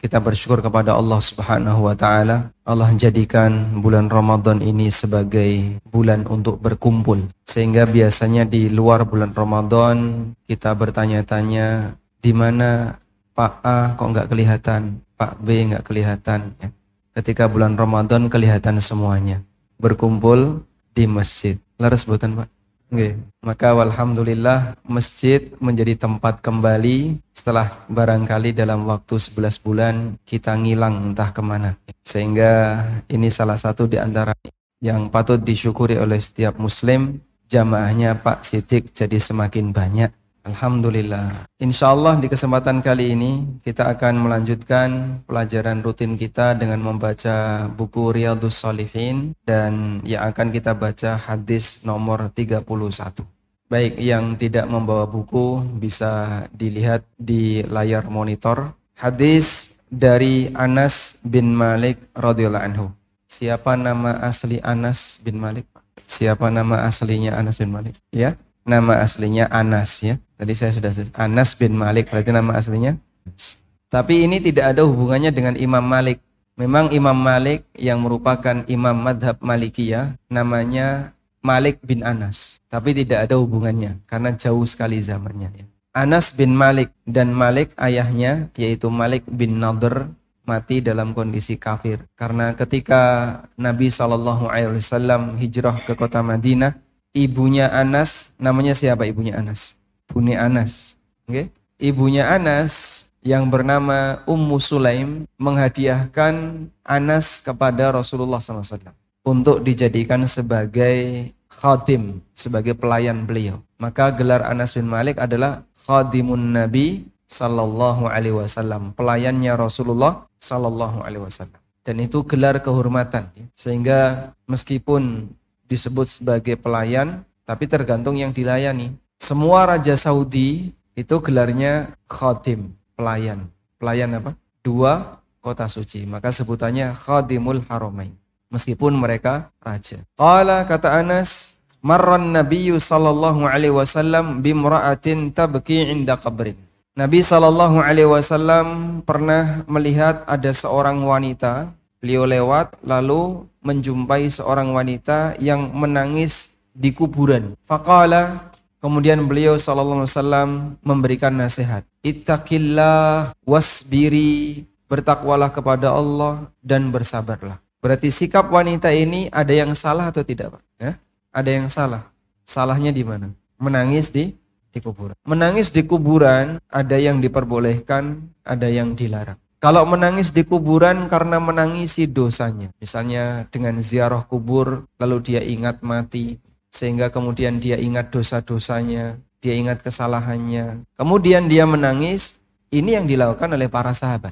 kita bersyukur kepada Allah Subhanahu wa taala. Allah jadikan bulan Ramadan ini sebagai bulan untuk berkumpul. Sehingga biasanya di luar bulan Ramadan kita bertanya-tanya di mana Pak A kok nggak kelihatan, Pak B nggak kelihatan. Ya. Ketika bulan Ramadan kelihatan semuanya. Berkumpul di masjid. Laras buatan Pak? Okay. Maka alhamdulillah masjid menjadi tempat kembali setelah barangkali dalam waktu 11 bulan kita ngilang entah ke mana. Sehingga ini salah satu di antara yang patut disyukuri oleh setiap muslim. Jamaahnya Pak Sidik jadi semakin banyak Alhamdulillah. Insya Allah di kesempatan kali ini kita akan melanjutkan pelajaran rutin kita dengan membaca buku Riyadus Salihin dan yang akan kita baca hadis nomor 31. Baik yang tidak membawa buku bisa dilihat di layar monitor. Hadis dari Anas bin Malik radhiyallahu anhu. Siapa nama asli Anas bin Malik? Siapa nama aslinya Anas bin Malik? Ya, nama aslinya Anas ya. Tadi saya sudah Anas bin Malik, berarti nama aslinya. Tapi ini tidak ada hubungannya dengan Imam Malik. Memang Imam Malik yang merupakan imam madhab Malikiyah namanya Malik bin Anas. Tapi tidak ada hubungannya karena jauh sekali zamannya. Ya. Anas bin Malik dan Malik ayahnya yaitu Malik bin Nadir mati dalam kondisi kafir karena ketika Nabi Shallallahu Alaihi Wasallam hijrah ke kota Madinah ibunya Anas namanya siapa ibunya Anas Buni Anas. Okay? Ibunya Anas yang bernama Ummu Sulaim menghadiahkan Anas kepada Rasulullah SAW untuk dijadikan sebagai khadim, sebagai pelayan beliau. Maka gelar Anas bin Malik adalah khadimun Nabi sallallahu alaihi wasallam, pelayannya Rasulullah sallallahu alaihi wasallam. Dan itu gelar kehormatan sehingga meskipun disebut sebagai pelayan tapi tergantung yang dilayani. Semua raja Saudi itu gelarnya khadim, pelayan. Pelayan apa? Dua kota suci. Maka sebutannya khadimul haramain. Meskipun mereka raja. Qala kata Anas, marran nabiyyu sallallahu alaihi wasallam bimra'atin tabki inda qabrin. Nabi sallallahu alaihi wasallam pernah melihat ada seorang wanita, beliau lewat lalu menjumpai seorang wanita yang menangis di kuburan. Faqala Kemudian beliau sallallahu alaihi wasallam memberikan nasihat. Ittaqillah wasbiri, bertakwalah kepada Allah dan bersabarlah. Berarti sikap wanita ini ada yang salah atau tidak, Pak? Ya? Ada yang salah. Salahnya di mana? Menangis di di kuburan. Menangis di kuburan ada yang diperbolehkan, ada yang dilarang. Kalau menangis di kuburan karena menangisi dosanya, misalnya dengan ziarah kubur lalu dia ingat mati, sehingga kemudian dia ingat dosa-dosanya, dia ingat kesalahannya. Kemudian dia menangis. Ini yang dilakukan oleh para sahabat.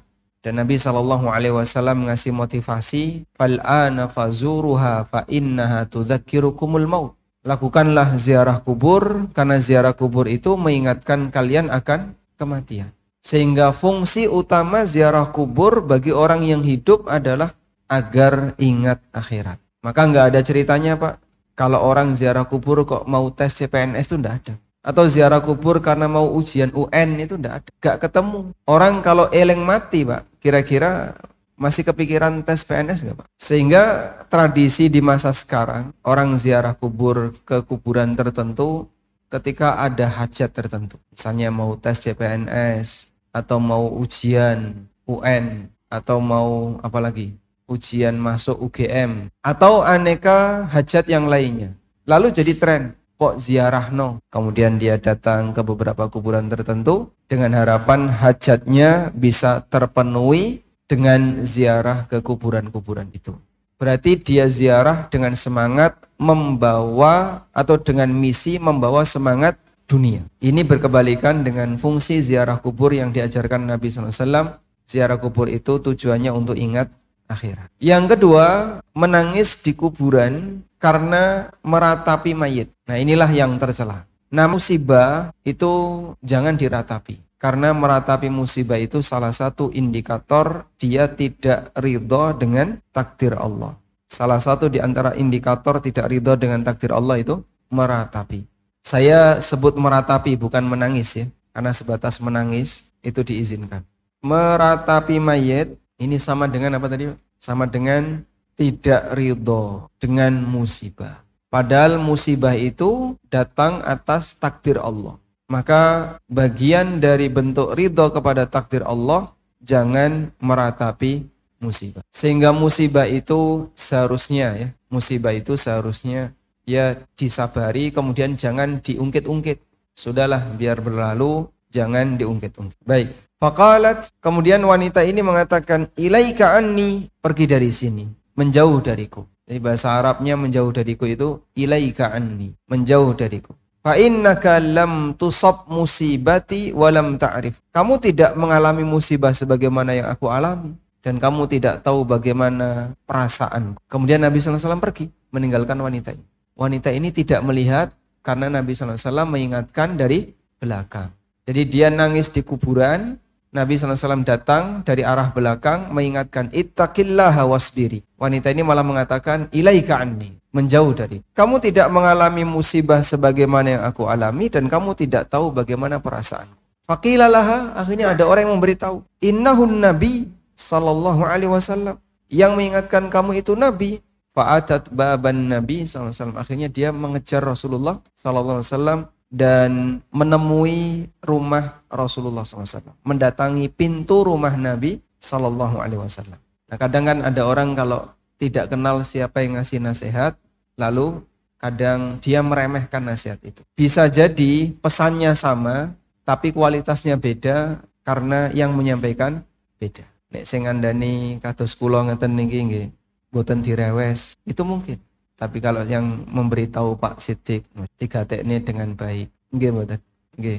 Dan Nabi Shallallahu Alaihi Wasallam ngasih motivasi, fal fazuruha fa innaha tudzakirukumul maut. Lakukanlah ziarah kubur karena ziarah kubur itu mengingatkan kalian akan kematian. Sehingga fungsi utama ziarah kubur bagi orang yang hidup adalah agar ingat akhirat. Maka nggak ada ceritanya Pak, kalau orang ziarah kubur kok mau tes CPNS itu enggak ada. Atau ziarah kubur karena mau ujian UN itu enggak ada. Gak ketemu. Orang kalau eleng mati Pak, kira-kira masih kepikiran tes PNS enggak Pak? Sehingga tradisi di masa sekarang, orang ziarah kubur ke kuburan tertentu ketika ada hajat tertentu. Misalnya mau tes CPNS, atau mau ujian UN, atau mau apa lagi? ujian masuk UGM atau aneka hajat yang lainnya. Lalu jadi tren, kok ziarah no. Kemudian dia datang ke beberapa kuburan tertentu dengan harapan hajatnya bisa terpenuhi dengan ziarah ke kuburan-kuburan itu. Berarti dia ziarah dengan semangat membawa atau dengan misi membawa semangat dunia. Ini berkebalikan dengan fungsi ziarah kubur yang diajarkan Nabi SAW. Ziarah kubur itu tujuannya untuk ingat akhirat. Yang kedua, menangis di kuburan karena meratapi mayit. Nah, inilah yang tercela. Nah, musibah itu jangan diratapi. Karena meratapi musibah itu salah satu indikator dia tidak ridho dengan takdir Allah. Salah satu di antara indikator tidak ridho dengan takdir Allah itu meratapi. Saya sebut meratapi bukan menangis ya. Karena sebatas menangis itu diizinkan. Meratapi mayat ini sama dengan apa tadi? Sama dengan tidak ridho dengan musibah. Padahal musibah itu datang atas takdir Allah. Maka bagian dari bentuk ridho kepada takdir Allah jangan meratapi musibah. Sehingga musibah itu seharusnya ya, musibah itu seharusnya ya disabari kemudian jangan diungkit-ungkit. Sudahlah biar berlalu, jangan diungkit-ungkit. Baik. Faqalat kemudian wanita ini mengatakan ilaika anni pergi dari sini, menjauh dariku. Jadi bahasa Arabnya menjauh dariku itu ilaika anni, menjauh dariku. Fa innaka lam tusab musibati wa lam ta'rif. Kamu tidak mengalami musibah sebagaimana yang aku alami dan kamu tidak tahu bagaimana perasaan. Kemudian Nabi SAW pergi meninggalkan wanita ini. Wanita ini tidak melihat karena Nabi SAW mengingatkan dari belakang. Jadi dia nangis di kuburan, Nabi SAW datang dari arah belakang mengingatkan ittaqillaha wasbiri. Wanita ini malah mengatakan ilaika anni menjauh dari. Kamu tidak mengalami musibah sebagaimana yang aku alami dan kamu tidak tahu bagaimana perasaan. Fakilalaha akhirnya ada orang yang memberitahu, innahun nabi sallallahu alaihi wasallam yang mengingatkan kamu itu nabi. Fa'atat baban nabi sallallahu alaihi wasallam. Akhirnya dia mengejar Rasulullah sallallahu alaihi wasallam dan menemui rumah Rasulullah SAW, mendatangi pintu rumah Nabi Sallallahu Alaihi Wasallam. Nah kadang kan ada orang kalau tidak kenal siapa yang ngasih nasihat, lalu kadang dia meremehkan nasihat itu. Bisa jadi pesannya sama, tapi kualitasnya beda karena yang menyampaikan beda. Nek sing ngandani kados kula ngeten niki nggih, boten direwes, itu mungkin. Tapi kalau yang memberitahu Pak Sidik, tiga teknik dengan baik, nggih mboten. Nggih.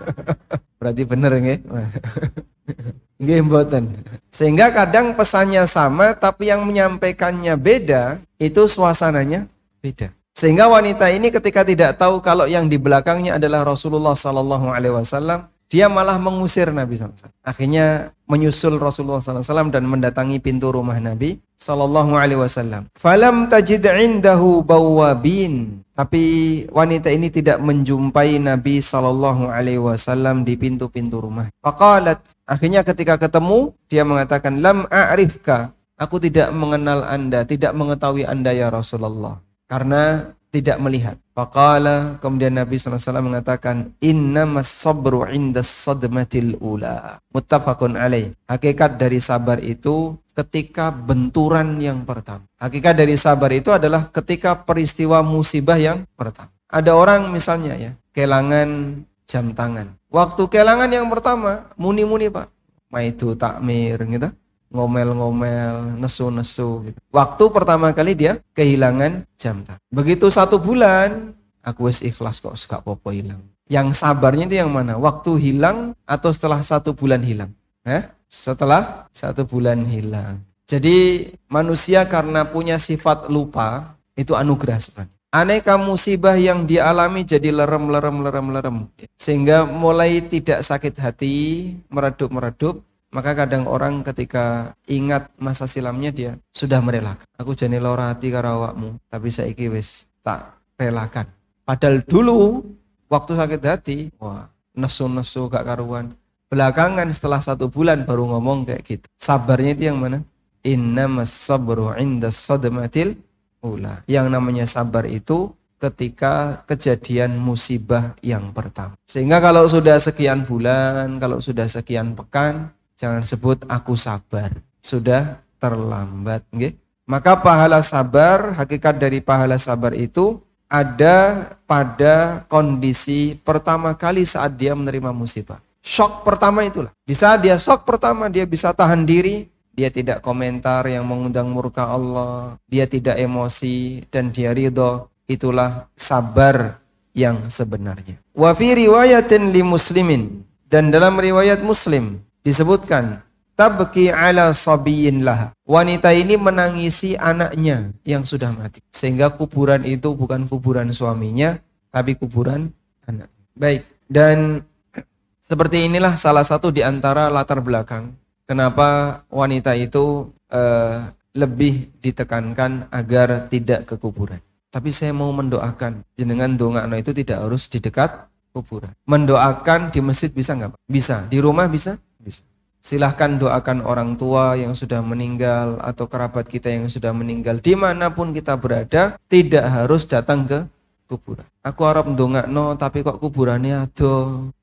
Berarti bener nggih. Nggih mboten. Sehingga kadang pesannya sama tapi yang menyampaikannya beda, itu suasananya beda. Sehingga wanita ini ketika tidak tahu kalau yang di belakangnya adalah Rasulullah sallallahu alaihi wasallam, dia malah mengusir Nabi SAW. Akhirnya menyusul Rasulullah SAW dan mendatangi pintu rumah Nabi Sallallahu Alaihi Wasallam. Falam tajid indahu bawabin. Tapi wanita ini tidak menjumpai Nabi Sallallahu Alaihi Wasallam di pintu-pintu rumah. Faqalat. Akhirnya ketika ketemu, dia mengatakan, Lam a'rifka. Aku tidak mengenal anda, tidak mengetahui anda ya Rasulullah. Karena tidak melihat. Faqala kemudian Nabi SAW mengatakan innamas sabru inda sadmatil ula. Muttafaqun alaih. Hakikat dari sabar itu ketika benturan yang pertama. Hakikat dari sabar itu adalah ketika peristiwa musibah yang pertama. Ada orang misalnya ya, kelangan jam tangan. Waktu kelangan yang pertama, muni-muni Pak. Maitu takmir gitu ngomel-ngomel, nesu-nesu. Gitu. Waktu pertama kali dia kehilangan jam tangan. Begitu satu bulan, aku wis ikhlas kok gak popo hilang. Yang sabarnya itu yang mana? Waktu hilang atau setelah satu bulan hilang? Eh? Setelah satu bulan hilang. Jadi manusia karena punya sifat lupa, itu anugerah sebenarnya. Aneka musibah yang dialami jadi lerem, lerem, lerem, lerem. Sehingga mulai tidak sakit hati, meredup-meredup, maka kadang orang ketika ingat masa silamnya dia sudah merelakan. Aku jani lara hati karo awakmu, tapi saiki wis tak relakan. Padahal dulu waktu sakit hati, wah nesu-nesu gak karuan. Belakangan setelah satu bulan baru ngomong kayak gitu. Sabarnya itu yang mana? Inna sabru inda sadmatil ula. Yang namanya sabar itu ketika kejadian musibah yang pertama. Sehingga kalau sudah sekian bulan, kalau sudah sekian pekan, Jangan sebut aku sabar. Sudah terlambat. Okay? Maka pahala sabar, hakikat dari pahala sabar itu ada pada kondisi pertama kali saat dia menerima musibah. Shock pertama itulah. Di saat dia shock pertama, dia bisa tahan diri, dia tidak komentar yang mengundang murka Allah, dia tidak emosi, dan dia ridho. Itulah sabar yang sebenarnya. Wa fi riwayatin li muslimin. Dan dalam riwayat muslim, disebutkan tabki ala sabiyin laha. Wanita ini menangisi anaknya yang sudah mati. Sehingga kuburan itu bukan kuburan suaminya, tapi kuburan anak. Baik, dan seperti inilah salah satu di antara latar belakang kenapa wanita itu uh, lebih ditekankan agar tidak ke kuburan. Tapi saya mau mendoakan jenengan dongakno itu tidak harus di dekat kuburan. Mendoakan di masjid bisa nggak? Bisa. Di rumah bisa? Bisa. Silahkan doakan orang tua yang sudah meninggal atau kerabat kita yang sudah meninggal di mana pun kita berada tidak harus datang ke kuburan. Aku Arab no tapi kok kuburannya ada.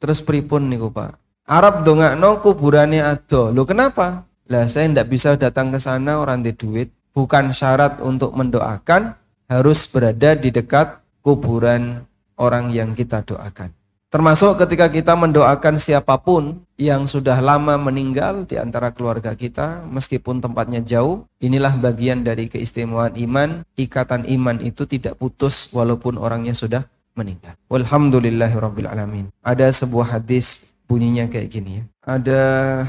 Terus pripun nih Pak? Arab no kuburannya ada. Lo kenapa? Lah saya tidak bisa datang ke sana orang di duit. Bukan syarat untuk mendoakan harus berada di dekat kuburan orang yang kita doakan. Termasuk ketika kita mendoakan siapa pun yang sudah lama meninggal di antara keluarga kita, meskipun tempatnya jauh, inilah bagian dari keistimewaan iman. Ikatan iman itu tidak putus walaupun orangnya sudah meninggal. Walhamdulillahirabbil alamin. Ada sebuah hadis bunyinya kayak gini ya. Ada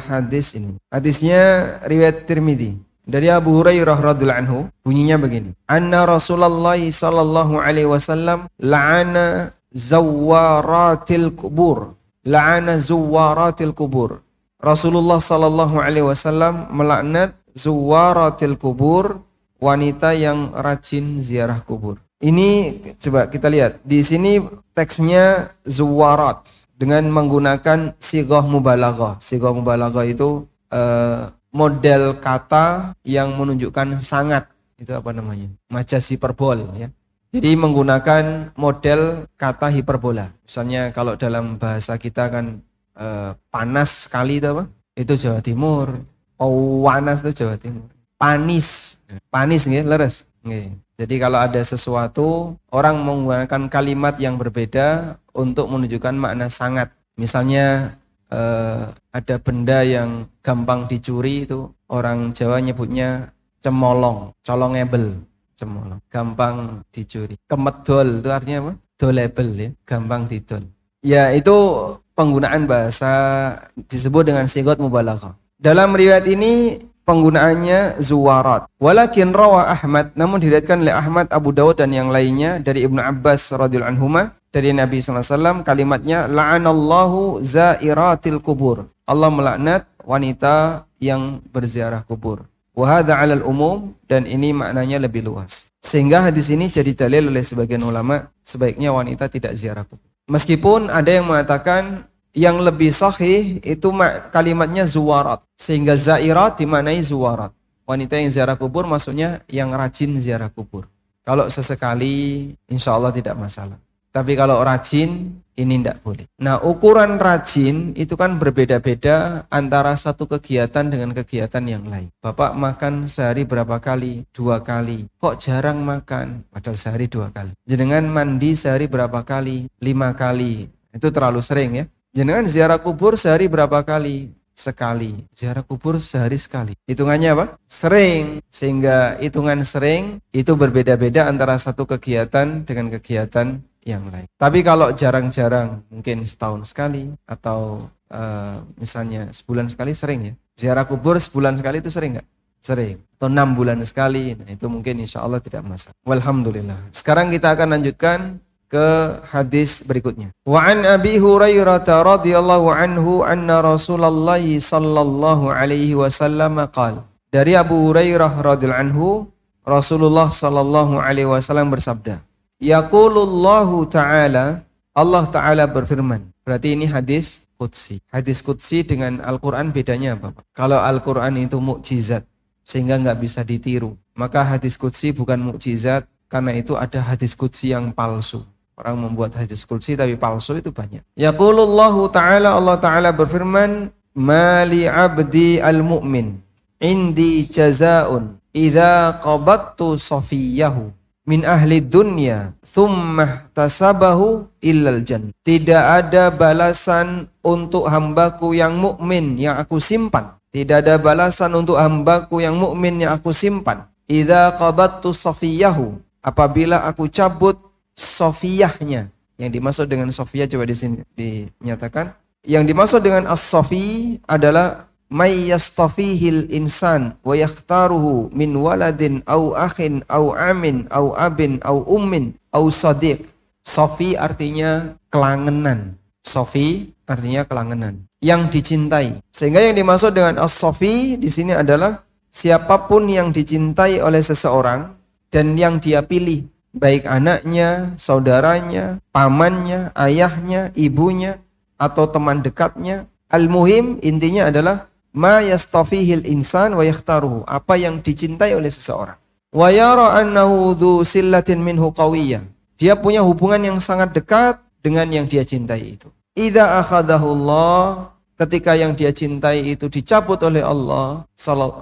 hadis ini. Hadisnya riwayat Tirmidzi dari Abu Hurairah radhiyallahu anhu bunyinya begini. Anna Rasulullah sallallahu alaihi wasallam la'ana zawaratil kubur la'ana zawaratil kubur Rasulullah sallallahu alaihi wasallam melaknat zawaratil kubur wanita yang rajin ziarah kubur. Ini coba kita lihat. Di sini teksnya zuwarat dengan menggunakan sigoh mubalaghah. Sigoh mubalaghah itu uh, model kata yang menunjukkan sangat. Itu apa namanya? Majaz hiperbol ya jadi menggunakan model kata hiperbola. Misalnya kalau dalam bahasa kita kan eh, panas sekali itu apa? Itu Jawa Timur. Oh, panas itu Jawa Timur. Panis. Panis nggih, leres. Nggih. Jadi kalau ada sesuatu orang menggunakan kalimat yang berbeda untuk menunjukkan makna sangat. Misalnya eh, ada benda yang gampang dicuri itu orang Jawa nyebutnya cemolong, colongebel cemolong, gampang dicuri. Kemedol itu artinya apa? Dolable ya, gampang didol. Ya itu penggunaan bahasa disebut dengan sigot mubalaghah. Dalam riwayat ini penggunaannya zuwarat. Walakin rawa Ahmad, namun diriwayatkan oleh Ahmad, Abu Dawud dan yang lainnya dari Ibnu Abbas radhiyallahu anhu dari Nabi SAW kalimatnya la'anallahu zairatil kubur. Allah melaknat wanita yang berziarah kubur. Wahada alal umum dan ini maknanya lebih luas. Sehingga hadis ini jadi dalil oleh sebagian ulama sebaiknya wanita tidak ziarah kubur. Meskipun ada yang mengatakan yang lebih sahih itu kalimatnya zuwarat. Sehingga zairat dimaknai zuwarat. Wanita yang ziarah kubur maksudnya yang rajin ziarah kubur. Kalau sesekali insya Allah tidak masalah. Tapi kalau rajin ini tidak boleh. Nah ukuran rajin itu kan berbeda-beda antara satu kegiatan dengan kegiatan yang lain. Bapak makan sehari berapa kali? Dua kali. Kok jarang makan? Padahal sehari dua kali. Jenengan mandi sehari berapa kali? Lima kali. Itu terlalu sering ya. Jenengan ziarah kubur sehari berapa kali? Sekali. Ziarah kubur sehari sekali. Hitungannya apa? Sering. Sehingga hitungan sering itu berbeda-beda antara satu kegiatan dengan kegiatan yang lain. Tapi kalau jarang-jarang, mungkin setahun sekali atau uh, misalnya sebulan sekali sering ya. Ziarah kubur sebulan sekali itu sering nggak? Sering. Atau enam bulan sekali, nah itu mungkin insya Allah tidak masalah. Walhamdulillah. Sekarang kita akan lanjutkan ke hadis berikutnya. Wa an Abi Hurairah radhiyallahu anhu anna Rasulullah sallallahu alaihi wasallam qala. Dari Abu Hurairah radhiyallahu anhu Rasulullah sallallahu alaihi wasallam bersabda, Yaqulullahu ta'ala Allah ta'ala berfirman. Berarti ini hadis Qudsi. Hadis Qudsi dengan Al-Quran bedanya apa? Kalau Al-Quran itu mukjizat sehingga nggak bisa ditiru. Maka hadis Qudsi bukan mukjizat karena itu ada hadis Qudsi yang palsu. Orang membuat hadis Qudsi tapi palsu itu banyak. Yaqulullahu ta'ala Allah ta'ala berfirman. Mali abdi al-mu'min indi jazaun idha qabattu safiyahu min ahli dunya thumma tasabahu illal jan. Tidak ada balasan untuk hambaku yang mukmin yang aku simpan. Tidak ada balasan untuk hambaku yang mukmin yang aku simpan. Idza qabattu safiyahu. Apabila aku cabut sofiyahnya. Yang dimaksud dengan sofiyah coba di sini dinyatakan. Yang dimaksud dengan as-sofi adalah may yastafihil insan wa yakhtaruhu min waladin au akhin au amin au abin au ummin au sadiq. Sofi artinya kelangenan. Sofi artinya kelangenan. Yang dicintai. Sehingga yang dimaksud dengan as-sofi di sini adalah siapa pun yang dicintai oleh seseorang dan yang dia pilih baik anaknya, saudaranya, pamannya, ayahnya, ibunya atau teman dekatnya. Al-muhim intinya adalah ma yastafihil insan wa yakhtaruhu, apa yang dicintai oleh seseorang. Wa yara annahu dhu sillatin minhu qawiyyah. Dia punya hubungan yang sangat dekat dengan yang dia cintai itu. Idza akhadahu Allah, ketika yang dia cintai itu dicabut oleh Allah,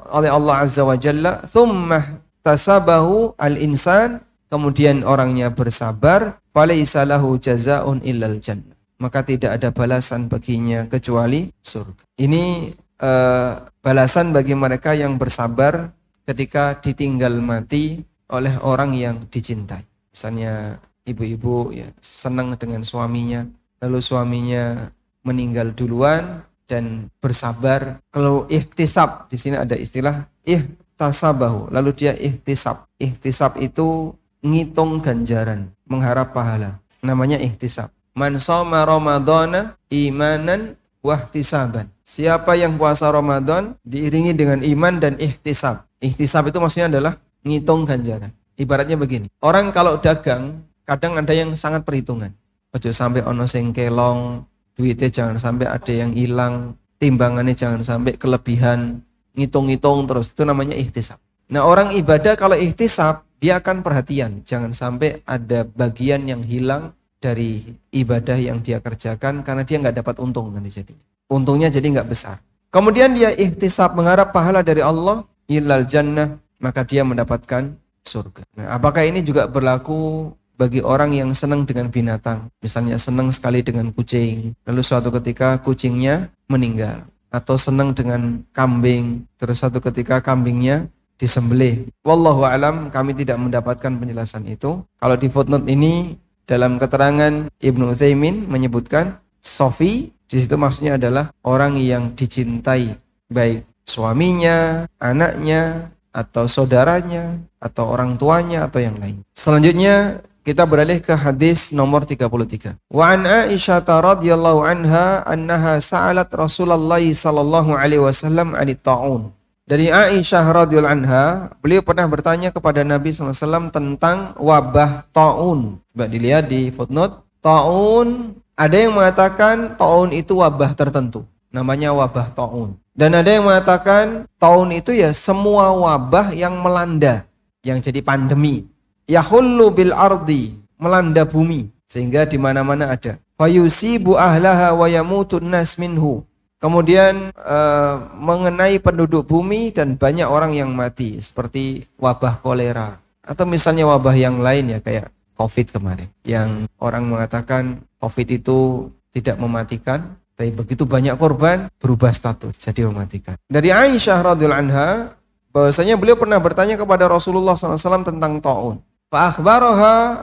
oleh Allah Azza wa Jalla, thumma tasabahu al-insan, kemudian orangnya bersabar, falaisa lahu jazaun illal jannah. Maka tidak ada balasan baginya kecuali surga. Ini uh, balasan bagi mereka yang bersabar ketika ditinggal mati oleh orang yang dicintai. Misalnya ibu-ibu ya senang dengan suaminya, lalu suaminya meninggal duluan dan bersabar. Kalau ihtisab di sini ada istilah ihtasabahu, lalu dia ihtisab. Ihtisab itu ngitung ganjaran, mengharap pahala. Namanya ihtisab. Man shoma Ramadana imanan wahtisaban. Siapa yang puasa Ramadan diiringi dengan iman dan ihtisab. Ihtisab itu maksudnya adalah ngitung ganjaran. Ibaratnya begini. Orang kalau dagang kadang ada yang sangat perhitungan. Ojo sampai ono sing kelong, duitnya jangan sampai ada yang hilang, timbangannya jangan sampai kelebihan, ngitung-ngitung terus. Itu namanya ihtisab. Nah, orang ibadah kalau ihtisab, dia akan perhatian, jangan sampai ada bagian yang hilang dari ibadah yang dia kerjakan karena dia nggak dapat untung nanti jadi. Untungnya jadi nggak besar. Kemudian dia ikhtisab mengharap pahala dari Allah, ilal jannah, maka dia mendapatkan surga. Nah, apakah ini juga berlaku bagi orang yang senang dengan binatang? Misalnya senang sekali dengan kucing, lalu suatu ketika kucingnya meninggal. Atau senang dengan kambing, terus suatu ketika kambingnya disembelih. Wallahu alam, kami tidak mendapatkan penjelasan itu. Kalau di footnote ini dalam keterangan Ibnu Utsaimin menyebutkan Sofi di situ maksudnya adalah orang yang dicintai baik suaminya, anaknya, atau saudaranya, atau orang tuanya, atau yang lain. Selanjutnya kita beralih ke hadis nomor 33. Wa an Aisyah radhiyallahu anha annaha sa'alat Rasulullah sallallahu alaihi wasallam 'anit ta'un. Dari Aisyah radhiyallahu anha, beliau pernah bertanya kepada Nabi SAW tentang wabah ta'un. Coba dilihat di footnote. Ta'un ada yang mengatakan tahun itu wabah tertentu, namanya wabah taun. Dan ada yang mengatakan tahun itu ya semua wabah yang melanda, yang jadi pandemi. Yahullu bil ardi, melanda bumi, sehingga di mana-mana ada. Fayusibu ahlaha wa yamutun nas minhu. Kemudian uh, mengenai penduduk bumi dan banyak orang yang mati seperti wabah kolera atau misalnya wabah yang lain ya kayak COVID kemarin yang orang mengatakan COVID itu tidak mematikan tapi begitu banyak korban berubah status jadi mematikan. Dari Aisyah radhiyallahu anha bahwasanya beliau pernah bertanya kepada Rasulullah SAW tentang taun. Pak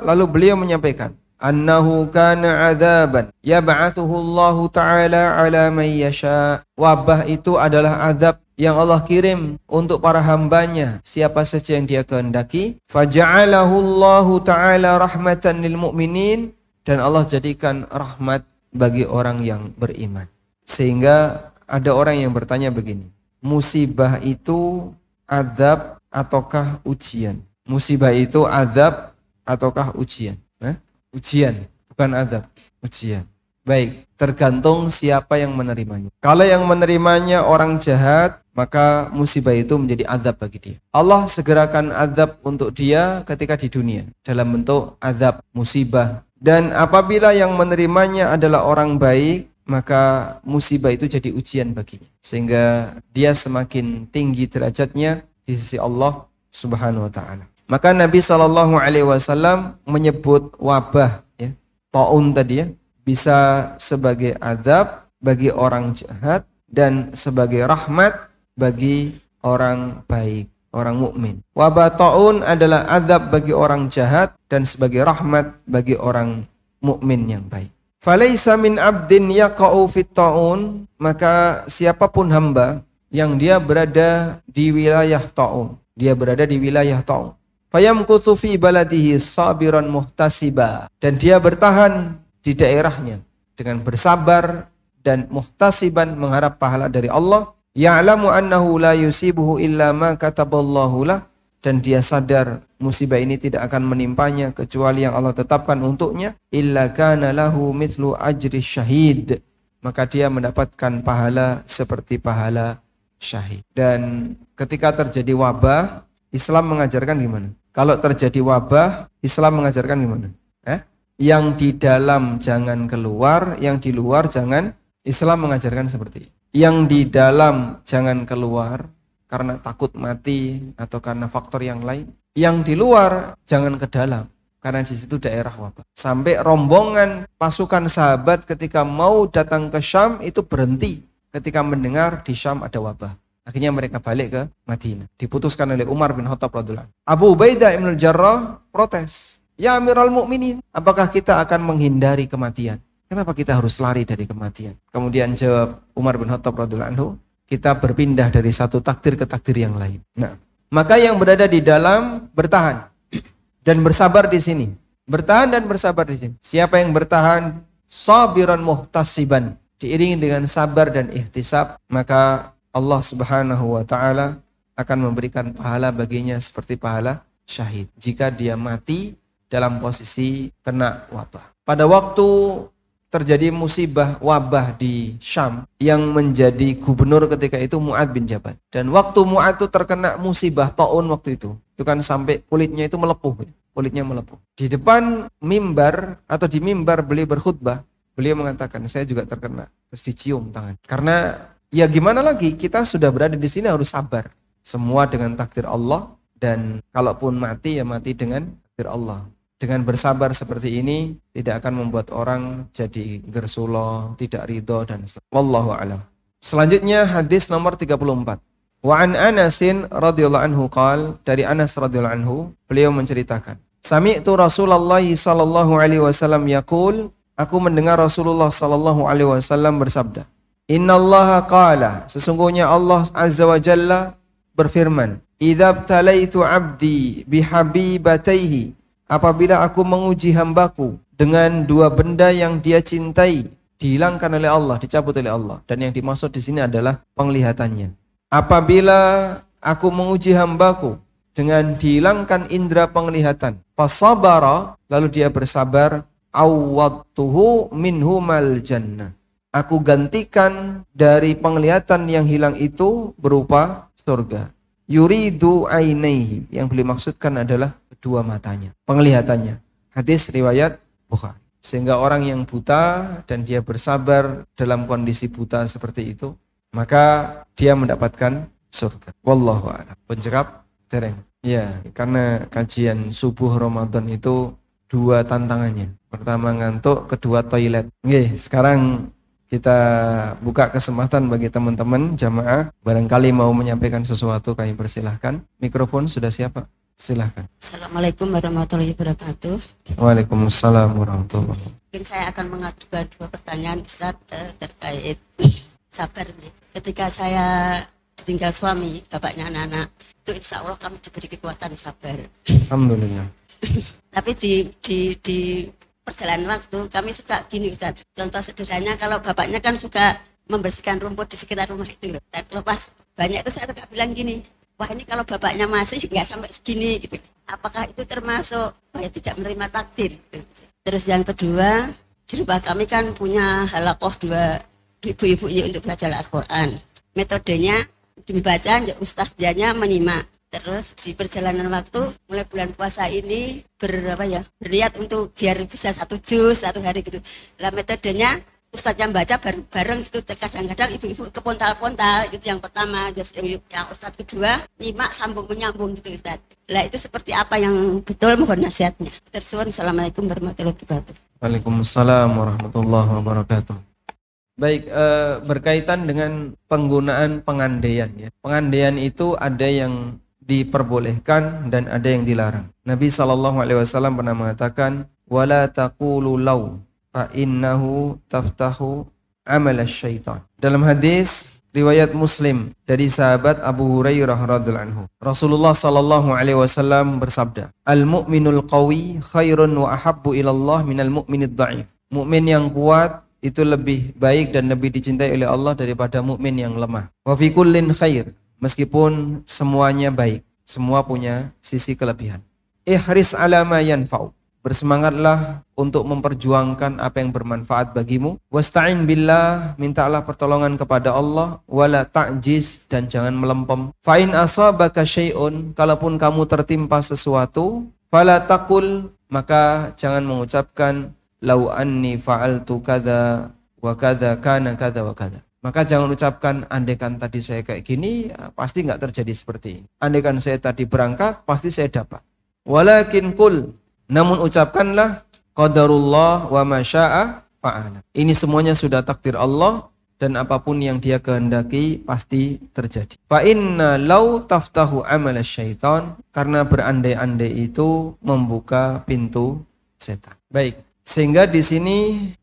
lalu beliau menyampaikan annahu kana adzaban yab'athuhu Allah taala ala man yasha. Wabah itu adalah azab yang Allah kirim untuk para hambanya siapa saja yang dia kehendaki faja'alahu Allah taala rahmatan lil mu'minin dan Allah jadikan rahmat bagi orang yang beriman sehingga ada orang yang bertanya begini musibah itu azab ataukah ujian musibah itu azab ataukah ujian? Ujian bukan azab ujian baik tergantung siapa yang menerimanya kalau yang menerimanya orang jahat maka musibah itu menjadi azab bagi dia. Allah segerakan azab untuk dia ketika di dunia dalam bentuk azab musibah dan apabila yang menerimanya adalah orang baik maka musibah itu jadi ujian baginya sehingga dia semakin tinggi derajatnya di sisi Allah Subhanahu wa taala. Maka Nabi Shallallahu alaihi wasallam menyebut wabah ya, taun tadi ya, bisa sebagai azab bagi orang jahat dan sebagai rahmat bagi orang baik, orang mukmin. Wabah taun adalah azab bagi orang jahat dan sebagai rahmat bagi orang mukmin yang baik. Falaisa min abdin yaqa'u fit taun, maka siapa pun hamba yang dia berada di wilayah Ta'un. Dia berada di wilayah Ta'un. Fayamkuthu fi baladihi sabiran muhtasiba. Dan dia bertahan di daerahnya dengan bersabar dan muhtasiban mengharap pahala dari Allah. Ya'lamu annahu la yusibuhu illa ma kataballahu lah. Dan dia sadar musibah ini tidak akan menimpanya kecuali yang Allah tetapkan untuknya. Illa kana lahu mithlu ajri syahid. Maka dia mendapatkan pahala seperti pahala syahid. Dan ketika terjadi wabah, Islam mengajarkan gimana? Kalau terjadi wabah, Islam mengajarkan gimana? Eh? Yang di dalam jangan keluar, yang di luar jangan. Islam mengajarkan seperti Yang di dalam jangan keluar karena takut mati atau karena faktor yang lain. Yang di luar jangan ke dalam karena di situ daerah wabah. Sampai rombongan pasukan sahabat ketika mau datang ke Syam itu berhenti ketika mendengar di Syam ada wabah. Akhirnya mereka balik ke Madinah. Diputuskan oleh Umar bin Khattab radhiyallahu Abu Ubaidah bin Jarrah protes. Ya Amirul Mukminin, apakah kita akan menghindari kematian? Kenapa kita harus lari dari kematian? Kemudian jawab Umar bin Khattab radhiyallahu kita berpindah dari satu takdir ke takdir yang lain. Nah, maka yang berada di dalam bertahan dan bersabar di sini. Bertahan dan bersabar di sini. Siapa yang bertahan sabiran muhtasiban diiringi dengan sabar dan ihtisab, maka Allah Subhanahu wa taala akan memberikan pahala baginya seperti pahala syahid jika dia mati dalam posisi kena wabah. Pada waktu terjadi musibah wabah di Syam yang menjadi gubernur ketika itu Mu'ad bin Jabal. Dan waktu Mu'ad itu terkena musibah taun waktu itu, itu kan sampai kulitnya itu melepuh, kulitnya melepuh. Di depan mimbar atau di mimbar beliau berkhutbah, beliau mengatakan saya juga terkena, terus dicium tangan. Karena ya gimana lagi, kita sudah berada di sini harus sabar. Semua dengan takdir Allah dan kalaupun mati ya mati dengan takdir Allah dengan bersabar seperti ini tidak akan membuat orang jadi gersulo, tidak ridho dan wallahu alam. Selanjutnya hadis nomor 34. Wa an Anasin radhiyallahu anhu qal dari Anas radhiyallahu anhu beliau menceritakan Sami'tu Rasulullah sallallahu alaihi wasallam yaqul aku mendengar Rasulullah sallallahu alaihi wasallam bersabda Innallaha qala sesungguhnya Allah azza wa jalla berfirman Idza 'abdi bihabibataihi apabila aku menguji hambaku dengan dua benda yang dia cintai dihilangkan oleh Allah, dicabut oleh Allah dan yang dimaksud di sini adalah penglihatannya. Apabila aku menguji hambaku dengan dihilangkan indera penglihatan, fasabara lalu dia bersabar, awwattuhu minhumal jannah. Aku gantikan dari penglihatan yang hilang itu berupa surga. Yuridu ainaihi yang beliau maksudkan adalah dua matanya, penglihatannya. Hadis riwayat Bukhari. Sehingga orang yang buta dan dia bersabar dalam kondisi buta seperti itu, maka dia mendapatkan surga. Wallahu a'lam. Penjawab tereng. Ya, karena kajian subuh Ramadan itu dua tantangannya. Pertama ngantuk, kedua toilet. Oke, sekarang kita buka kesempatan bagi teman-teman jamaah barangkali mau menyampaikan sesuatu kami persilahkan. Mikrofon sudah siapa? Silahkan. Assalamualaikum warahmatullahi wabarakatuh. Waalaikumsalam warahmatullahi wabarakatuh. Mungkin saya akan mengajukan dua pertanyaan Ustaz eh, terkait sabar. Ketika saya ditinggal suami, bapaknya anak-anak, itu insya Allah kami diberi kekuatan sabar. Alhamdulillah. Tapi di, di, di perjalanan waktu kami suka gini Ustaz. Contoh sederhananya kalau bapaknya kan suka membersihkan rumput di sekitar rumah itu loh. Lepas banyak itu saya suka bilang gini, wah ini kalau bapaknya masih nggak sampai segini gitu apakah itu termasuk oh tidak menerima takdir gitu. terus yang kedua di rumah kami kan punya halakoh dua ibu-ibu untuk belajar Al-Quran metodenya dibaca ustaznya menyimak terus di perjalanan waktu mulai bulan puasa ini berapa ya berniat untuk biar bisa satu jus satu hari gitu. Lah metodenya Ustadz yang baca bareng, bareng gitu. Kadang-kadang ibu-ibu kepontal-pontal itu yang pertama terus yang Ustadz kedua nyimak sambung menyambung gitu Ustadz. Lah itu seperti apa yang betul mohon nasihatnya. Tersuun Assalamualaikum warahmatullahi wabarakatuh. Waalaikumsalam warahmatullahi wabarakatuh. Baik, eh, berkaitan dengan penggunaan pengandaian ya. Pengandaian itu ada yang diperbolehkan dan ada yang dilarang. Nabi Shallallahu alaihi wasallam pernah mengatakan, "Wala taqulu law fa innahu taftahu amal syaitan. Dalam hadis riwayat Muslim dari sahabat Abu Hurairah radhiallahu anhu. Rasulullah sallallahu alaihi wasallam bersabda, "Al-mu'minul qawi khairun wa ahabbu ilallah minal mu'minid dha'if." Mukmin yang kuat itu lebih baik dan lebih dicintai oleh Allah daripada mukmin yang lemah. Wa fi kullin khair, meskipun semuanya baik, semua punya sisi kelebihan. Ihris ala ma yanfa'u. Bersemangatlah untuk memperjuangkan apa yang bermanfaat bagimu. Wasta'in billah, mintalah pertolongan kepada Allah, wala ta'jiz dan jangan melempem. Fa'in asabaka syai'un, kalaupun kamu tertimpa sesuatu, fala takul, maka jangan mengucapkan lau anni fa'altu kada wa kada kana kada wa kada. Maka jangan ucapkan andaikan tadi saya kayak gini ya, pasti nggak terjadi seperti ini. Andaikan saya tadi berangkat pasti saya dapat. Walakin kul namun ucapkanlah qadarullah wa masya'a fa'ala. Ini semuanya sudah takdir Allah dan apa pun yang dia kehendaki pasti terjadi. Fa inna law taftahu amal syaitan karena berandai-andai itu membuka pintu setan. Baik, sehingga di sini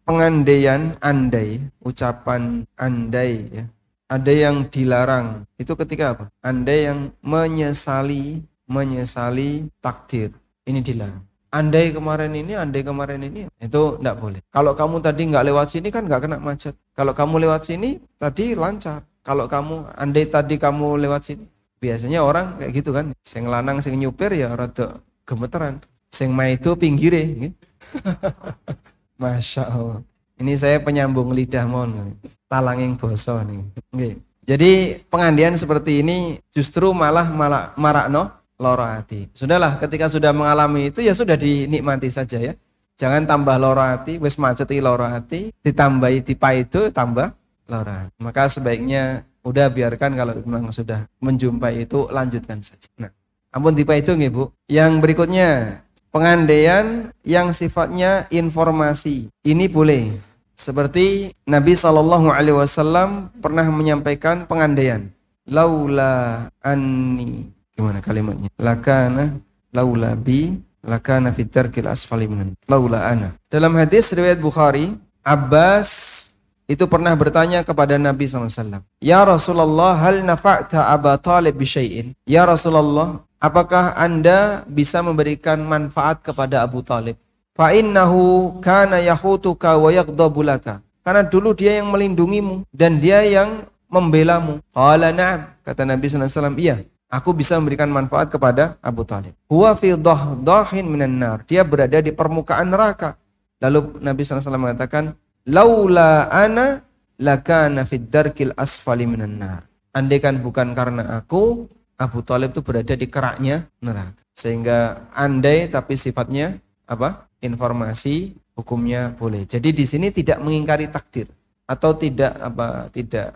pengandaian andai, ucapan andai ya. Ada yang dilarang. Itu ketika apa? Andai yang menyesali, menyesali takdir. Ini dilarang. Andai kemarin ini, andai kemarin ini, itu tidak boleh. Kalau kamu tadi nggak lewat sini kan nggak kena macet. Kalau kamu lewat sini tadi lancar. Kalau kamu andai tadi kamu lewat sini, biasanya orang kayak gitu kan. Sing lanang sing nyupir ya rada gemeteran. Sing itu pinggire, gitu. Masya Allah. Ini saya penyambung lidah mohon. Talanging boso nih. Okay. Jadi pengandian seperti ini justru malah malah marakno loro hati. Sudahlah ketika sudah mengalami itu ya sudah dinikmati saja ya. Jangan tambah loro hati, wis maceti loro hati, ditambahi tipa itu tambah loro hati. Maka sebaiknya udah biarkan kalau memang sudah menjumpai itu lanjutkan saja. Nah, ampun tipa itu nggih Bu. Yang berikutnya pengandaian yang sifatnya informasi. Ini boleh. Seperti Nabi Shallallahu Alaihi Wasallam pernah menyampaikan pengandaian. Laula anni gimana kalimatnya? Lakana laula bi lakana fitarkil asfali minan. Laula ana. Dalam hadis riwayat Bukhari, Abbas itu pernah bertanya kepada Nabi SAW. Ya Rasulullah, hal nafa'ta Aba Talib bisyai'in? Ya Rasulullah, apakah anda bisa memberikan manfaat kepada Abu Talib? Fa'innahu kana yahutuka wa yaghdabulaka. Karena dulu dia yang melindungimu dan dia yang membelamu. Qala na'am, kata Nabi SAW, iya. Aku bisa memberikan manfaat kepada Abu Talib. Huwa fi dahdahin minan nar. Dia berada di permukaan neraka. Lalu Nabi SAW mengatakan, Laula ana lakana fid darkil asfali minan nar. Andaikan bukan karena aku, Abu Talib itu berada di keraknya neraka. Sehingga andai tapi sifatnya apa? Informasi hukumnya boleh. Jadi di sini tidak mengingkari takdir atau tidak apa? Tidak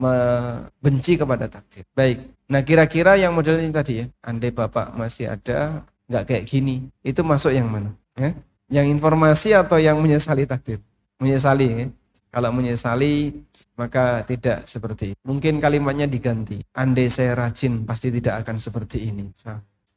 membenci kepada takdir. Baik. Nah kira-kira yang model ini tadi ya, andai bapak masih ada nggak kayak gini, itu masuk yang mana? Ya? Yang informasi atau yang menyesali takdir? Menyesali. Kalau menyesali maka tidak seperti ini. Mungkin kalimatnya diganti. Andai saya rajin, pasti tidak akan seperti ini.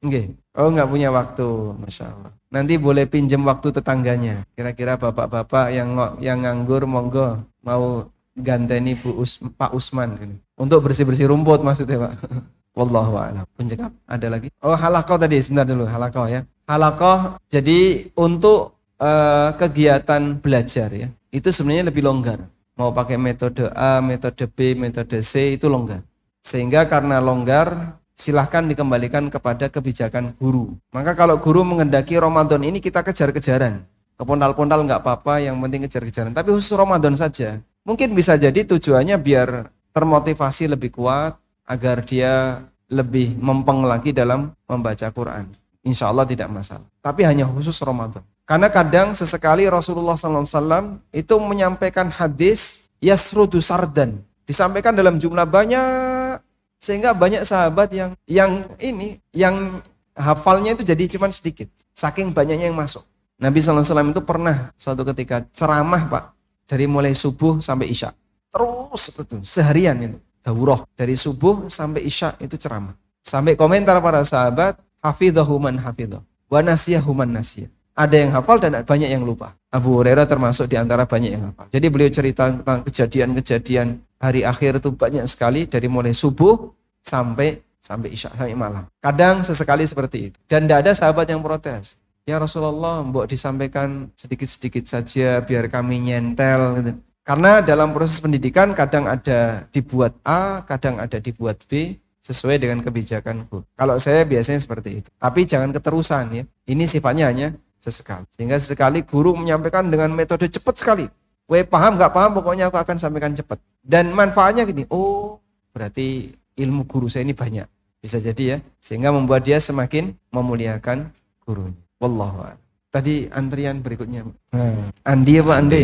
Oke. Oh, nggak punya waktu, masya Allah. Nanti boleh pinjam waktu tetangganya. Kira-kira bapak-bapak yang yang nganggur, monggo mau ganteni Bu Us, Pak Usman ini. Untuk bersih-bersih rumput maksudnya, Pak. Wallahu a'lam. Pencekap ada lagi? Oh, halakoh tadi, sebentar dulu, halakoh ya. Halakoh jadi untuk uh, kegiatan belajar ya. Itu sebenarnya lebih longgar mau pakai metode A, metode B, metode C itu longgar. Sehingga karena longgar, silahkan dikembalikan kepada kebijakan guru. Maka kalau guru mengendaki Ramadan ini kita kejar-kejaran. Kepontal-pontal nggak apa-apa, yang penting kejar-kejaran. Tapi khusus Ramadan saja. Mungkin bisa jadi tujuannya biar termotivasi lebih kuat, agar dia lebih mempeng lagi dalam membaca Quran. Insya Allah tidak masalah. Tapi hanya khusus Ramadan. Karena kadang sesekali Rasulullah SAW itu menyampaikan hadis yasrudu sardan. Disampaikan dalam jumlah banyak sehingga banyak sahabat yang yang ini yang hafalnya itu jadi cuma sedikit. Saking banyaknya yang masuk. Nabi SAW itu pernah suatu ketika ceramah pak dari mulai subuh sampai isya. Terus betul seharian itu. Daurah dari subuh sampai isya itu ceramah. Sampai komentar para sahabat, hafidhahu man hafidhah. Wa nasiyahu nasiyah Ada yang hafal dan banyak yang lupa. Abu Hurairah termasuk di antara banyak yang hafal. Jadi beliau cerita tentang kejadian-kejadian hari akhir itu banyak sekali dari mulai subuh sampai sampai isya sampai malam. Kadang sesekali seperti itu. Dan tidak ada sahabat yang protes. Ya Rasulullah, mbok disampaikan sedikit-sedikit saja biar kami nyentel gitu. Karena dalam proses pendidikan kadang ada dibuat A, kadang ada dibuat B sesuai dengan kebijakan guru. Kalau saya biasanya seperti itu. Tapi jangan keterusan ya. Ini sifatnya hanya sesekali. Sehingga sesekali guru menyampaikan dengan metode cepat sekali. Weh paham nggak paham pokoknya aku akan sampaikan cepat. Dan manfaatnya gini, oh berarti ilmu guru saya ini banyak. Bisa jadi ya. Sehingga membuat dia semakin memuliakan gurunya. Wallahu Tadi antrian berikutnya. Hmm. Andi apa Andi?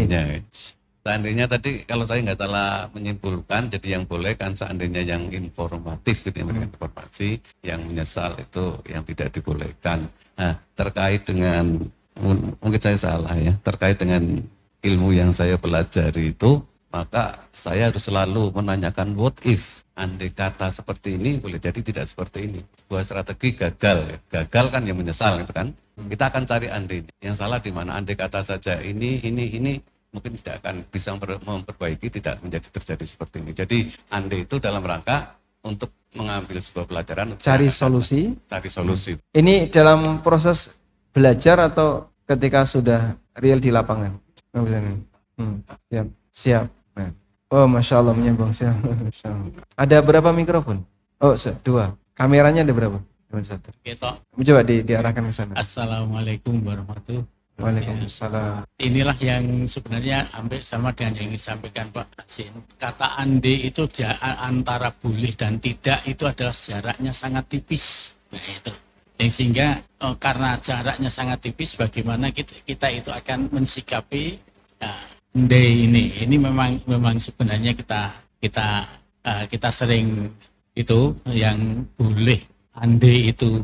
Seandainya tadi kalau saya nggak salah menyimpulkan, jadi yang boleh kan seandainya yang informatif gitu yang hmm. informasi, yang menyesal itu yang tidak dibolehkan. Nah terkait dengan mungkin saya salah ya, terkait dengan ilmu yang saya pelajari itu, maka saya harus selalu menanyakan what if andai kata seperti ini boleh jadi tidak seperti ini. Buat strategi gagal, gagal kan yang menyesal itu kan. Kita akan cari andai. Yang salah di mana andai kata saja ini, ini, ini mungkin tidak akan bisa memperbaiki, tidak menjadi terjadi seperti ini. Jadi andai itu dalam rangka untuk mengambil sebuah pelajaran. Cari solusi. Cari solusi. Ini dalam proses belajar atau ketika sudah real di lapangan? Hmm, siap, siap. Oh, masya Allah menyambung siap. Ada berapa mikrofon? Oh, dua. Kameranya ada berapa? Cuma satu. Coba di, diarahkan ke sana. Assalamualaikum warahmatullahi Waalaikumsalam. Inilah yang sebenarnya hampir sama dengan yang disampaikan Pak Asin. Kata ande itu antara boleh dan tidak itu adalah jaraknya sangat tipis. Nah itu. Yang sehingga oh, karena jaraknya sangat tipis, bagaimana kita, kita itu akan mensikapi nah, day ini ini memang memang sebenarnya kita kita uh, kita sering itu yang boleh ande itu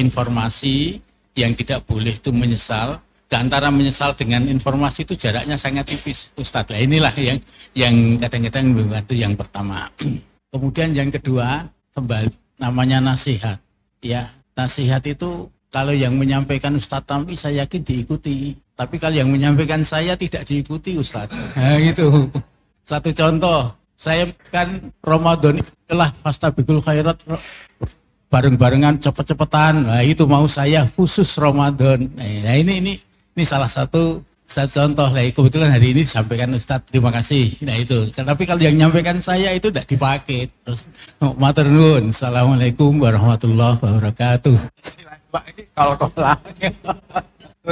informasi yang tidak boleh itu menyesal antara menyesal dengan informasi itu jaraknya sangat tipis Ustadz lah inilah yang yang kadang-kadang membantu yang pertama kemudian yang kedua kembali namanya nasihat ya nasihat itu kalau yang menyampaikan Ustadz Tampi saya yakin diikuti. Tapi kalau yang menyampaikan saya tidak diikuti Ustadz. Nah gitu. Satu contoh, saya kan Ramadan itulah fastabikul khairat bareng-barengan cepet-cepetan. Nah itu mau saya khusus Ramadan. Nah ini ini ini salah satu satu contoh lah. Kebetulan hari ini disampaikan Ustadz, terima kasih. Nah itu. Tapi kalau yang menyampaikan saya itu tidak dipakai. Terus, oh, matur Assalamualaikum warahmatullahi wabarakatuh kalau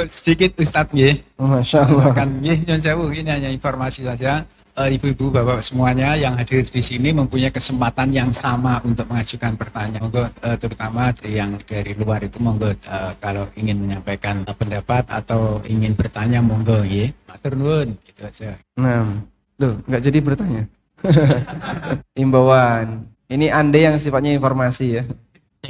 sedikit Ustadz ya. Masya Allah. Kan ya, sewu ini hanya informasi saja. Eh, ibu-ibu, bapak semuanya yang hadir di sini mempunyai kesempatan yang sama untuk mengajukan pertanyaan. Monggo uh, terutama yang dari luar itu monggo uh, kalau ingin menyampaikan pendapat atau ingin bertanya monggo ya. Matur nuwun gitu aja. Nah, loh nggak jadi bertanya. Imbauan. Ini ande yang sifatnya informasi ya.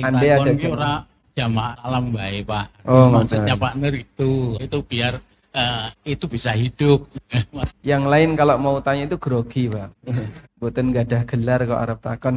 Ande ada jamaah alam baik pak oh, maksudnya Pak Nur itu itu biar uh, itu bisa hidup. Yang lain kalau mau tanya itu grogi pak. Buatan gak ada gelar kok Arab takon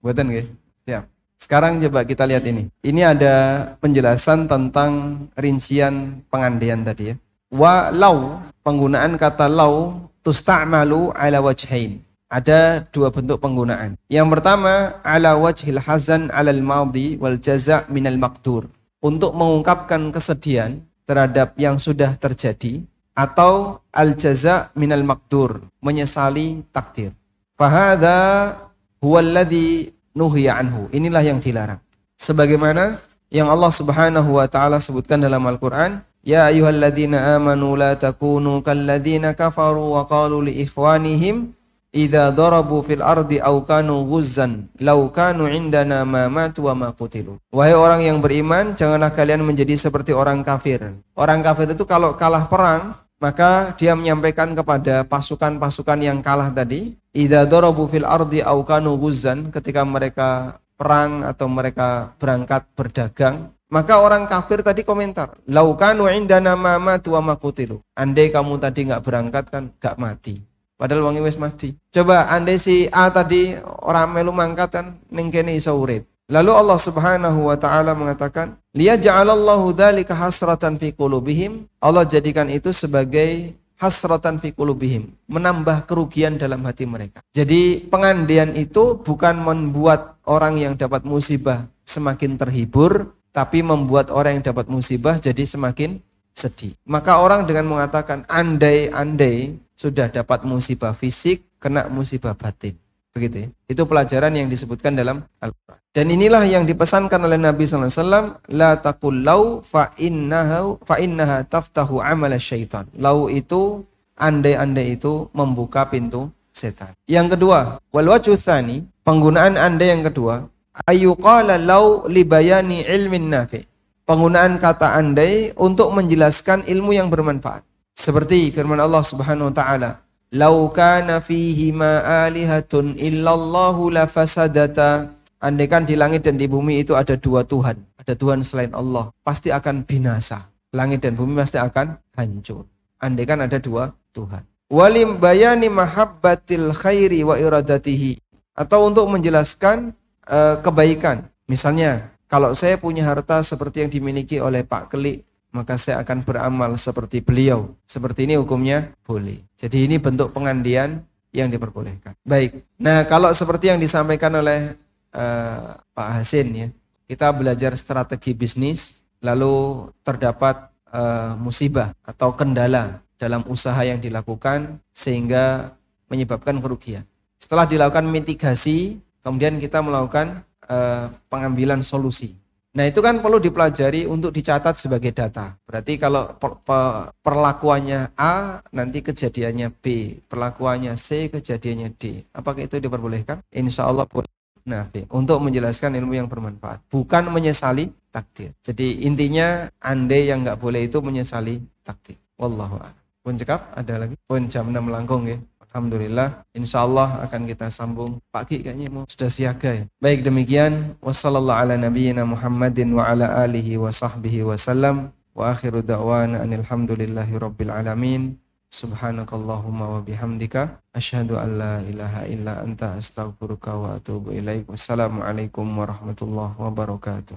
buatan gak siap. Sekarang coba kita lihat ini. Ini ada penjelasan tentang rincian pengandaian tadi ya. Wa lau penggunaan kata lau tusta'malu ala wajhain. Ada dua bentuk penggunaan. Yang pertama, ala wajhil hazan alal maudi wal jaza minal makdur. Untuk mengungkapkan kesedihan terhadap yang sudah terjadi atau al jaza minal makdur, menyesali takdir. Fahada huwallazi nuhiya anhu. Inilah yang dilarang. Sebagaimana yang Allah Subhanahu wa taala sebutkan dalam Al-Qur'an, Ya ayyuhalladzina amanu la takunu kalladzina kafaru wa qalu li ikhwanihim idza darabu fil ardi aw kanu ghuzzan law kanu indana ma matu wa ma wahai orang yang beriman janganlah kalian menjadi seperti orang kafir orang kafir itu kalau kalah perang maka dia menyampaikan kepada pasukan-pasukan yang kalah tadi idza darabu fil ardi aw kanu ghuzzan ketika mereka perang atau mereka berangkat berdagang maka orang kafir tadi komentar, laukanu indana ma matu wa ma qutilu. Andai kamu tadi nggak berangkat kan nggak mati. Padahal wangi wis mati. Coba andai si A tadi orang melu mangkat kan ning kene iso urip. Lalu Allah Subhanahu wa taala mengatakan, "Liyaj'alallahu dzalika hasratan fi qulubihim." Allah jadikan itu sebagai hasratan fi qulubihim, menambah kerugian dalam hati mereka. Jadi pengandian itu bukan membuat orang yang dapat musibah semakin terhibur, tapi membuat orang yang dapat musibah jadi semakin sedih. Maka orang dengan mengatakan andai-andai sudah dapat musibah fisik, kena musibah batin. Begitu ya. Itu pelajaran yang disebutkan dalam Al-Quran. Dan inilah yang dipesankan oleh Nabi SAW. La takul lau fa fa innaha taftahu amal syaitan. Lau itu, andai-andai itu membuka pintu setan. Yang kedua, wal wajuthani, penggunaan andai yang kedua, ayuqala lau libayani ilmin nafi. Penggunaan kata andai untuk menjelaskan ilmu yang bermanfaat. Seperti firman Allah Subhanahu wa taala, Lau kana fihi ma alihatun illallahu lafasadata. Andaikan di langit dan di bumi itu ada dua Tuhan, ada Tuhan selain Allah, pasti akan binasa. Langit dan bumi pasti akan hancur. Andaikan ada dua Tuhan. Walim bayani mahabbatil khairi wa iradatihi. Atau untuk menjelaskan uh, kebaikan. Misalnya, kalau saya punya harta seperti yang dimiliki oleh Pak Kelik, maka saya akan beramal seperti beliau. Seperti ini hukumnya boleh. Jadi ini bentuk pengandian yang diperbolehkan. Baik. Nah, kalau seperti yang disampaikan oleh uh, Pak Hasin ya, kita belajar strategi bisnis, lalu terdapat uh, musibah atau kendala dalam usaha yang dilakukan sehingga menyebabkan kerugian. Setelah dilakukan mitigasi, kemudian kita melakukan uh, pengambilan solusi. Nah itu kan perlu dipelajari untuk dicatat sebagai data. Berarti kalau per, per, perlakuannya A, nanti kejadiannya B. Perlakuannya C, kejadiannya D. Apakah itu diperbolehkan? Insya Allah boleh. Nah, untuk menjelaskan ilmu yang bermanfaat. Bukan menyesali takdir. Jadi intinya andai yang nggak boleh itu menyesali takdir. Wallahu a'lam. Pun cekap, ada lagi? Pun jam 6 melangkung ya. Alhamdulillah, insya Allah akan kita sambung pagi kayaknya mau sudah siaga ya. Baik demikian, wassalamualaikum Muhammadin wa ala alihi wa sahbihi wasallam wa akhiru da'wana anilhamdulillahi rabbil alamin. Subhanakallahumma wa bihamdika asyhadu an la ilaha illa anta astaghfiruka wa atubu ilaik. Wassalamualaikum warahmatullahi wabarakatuh.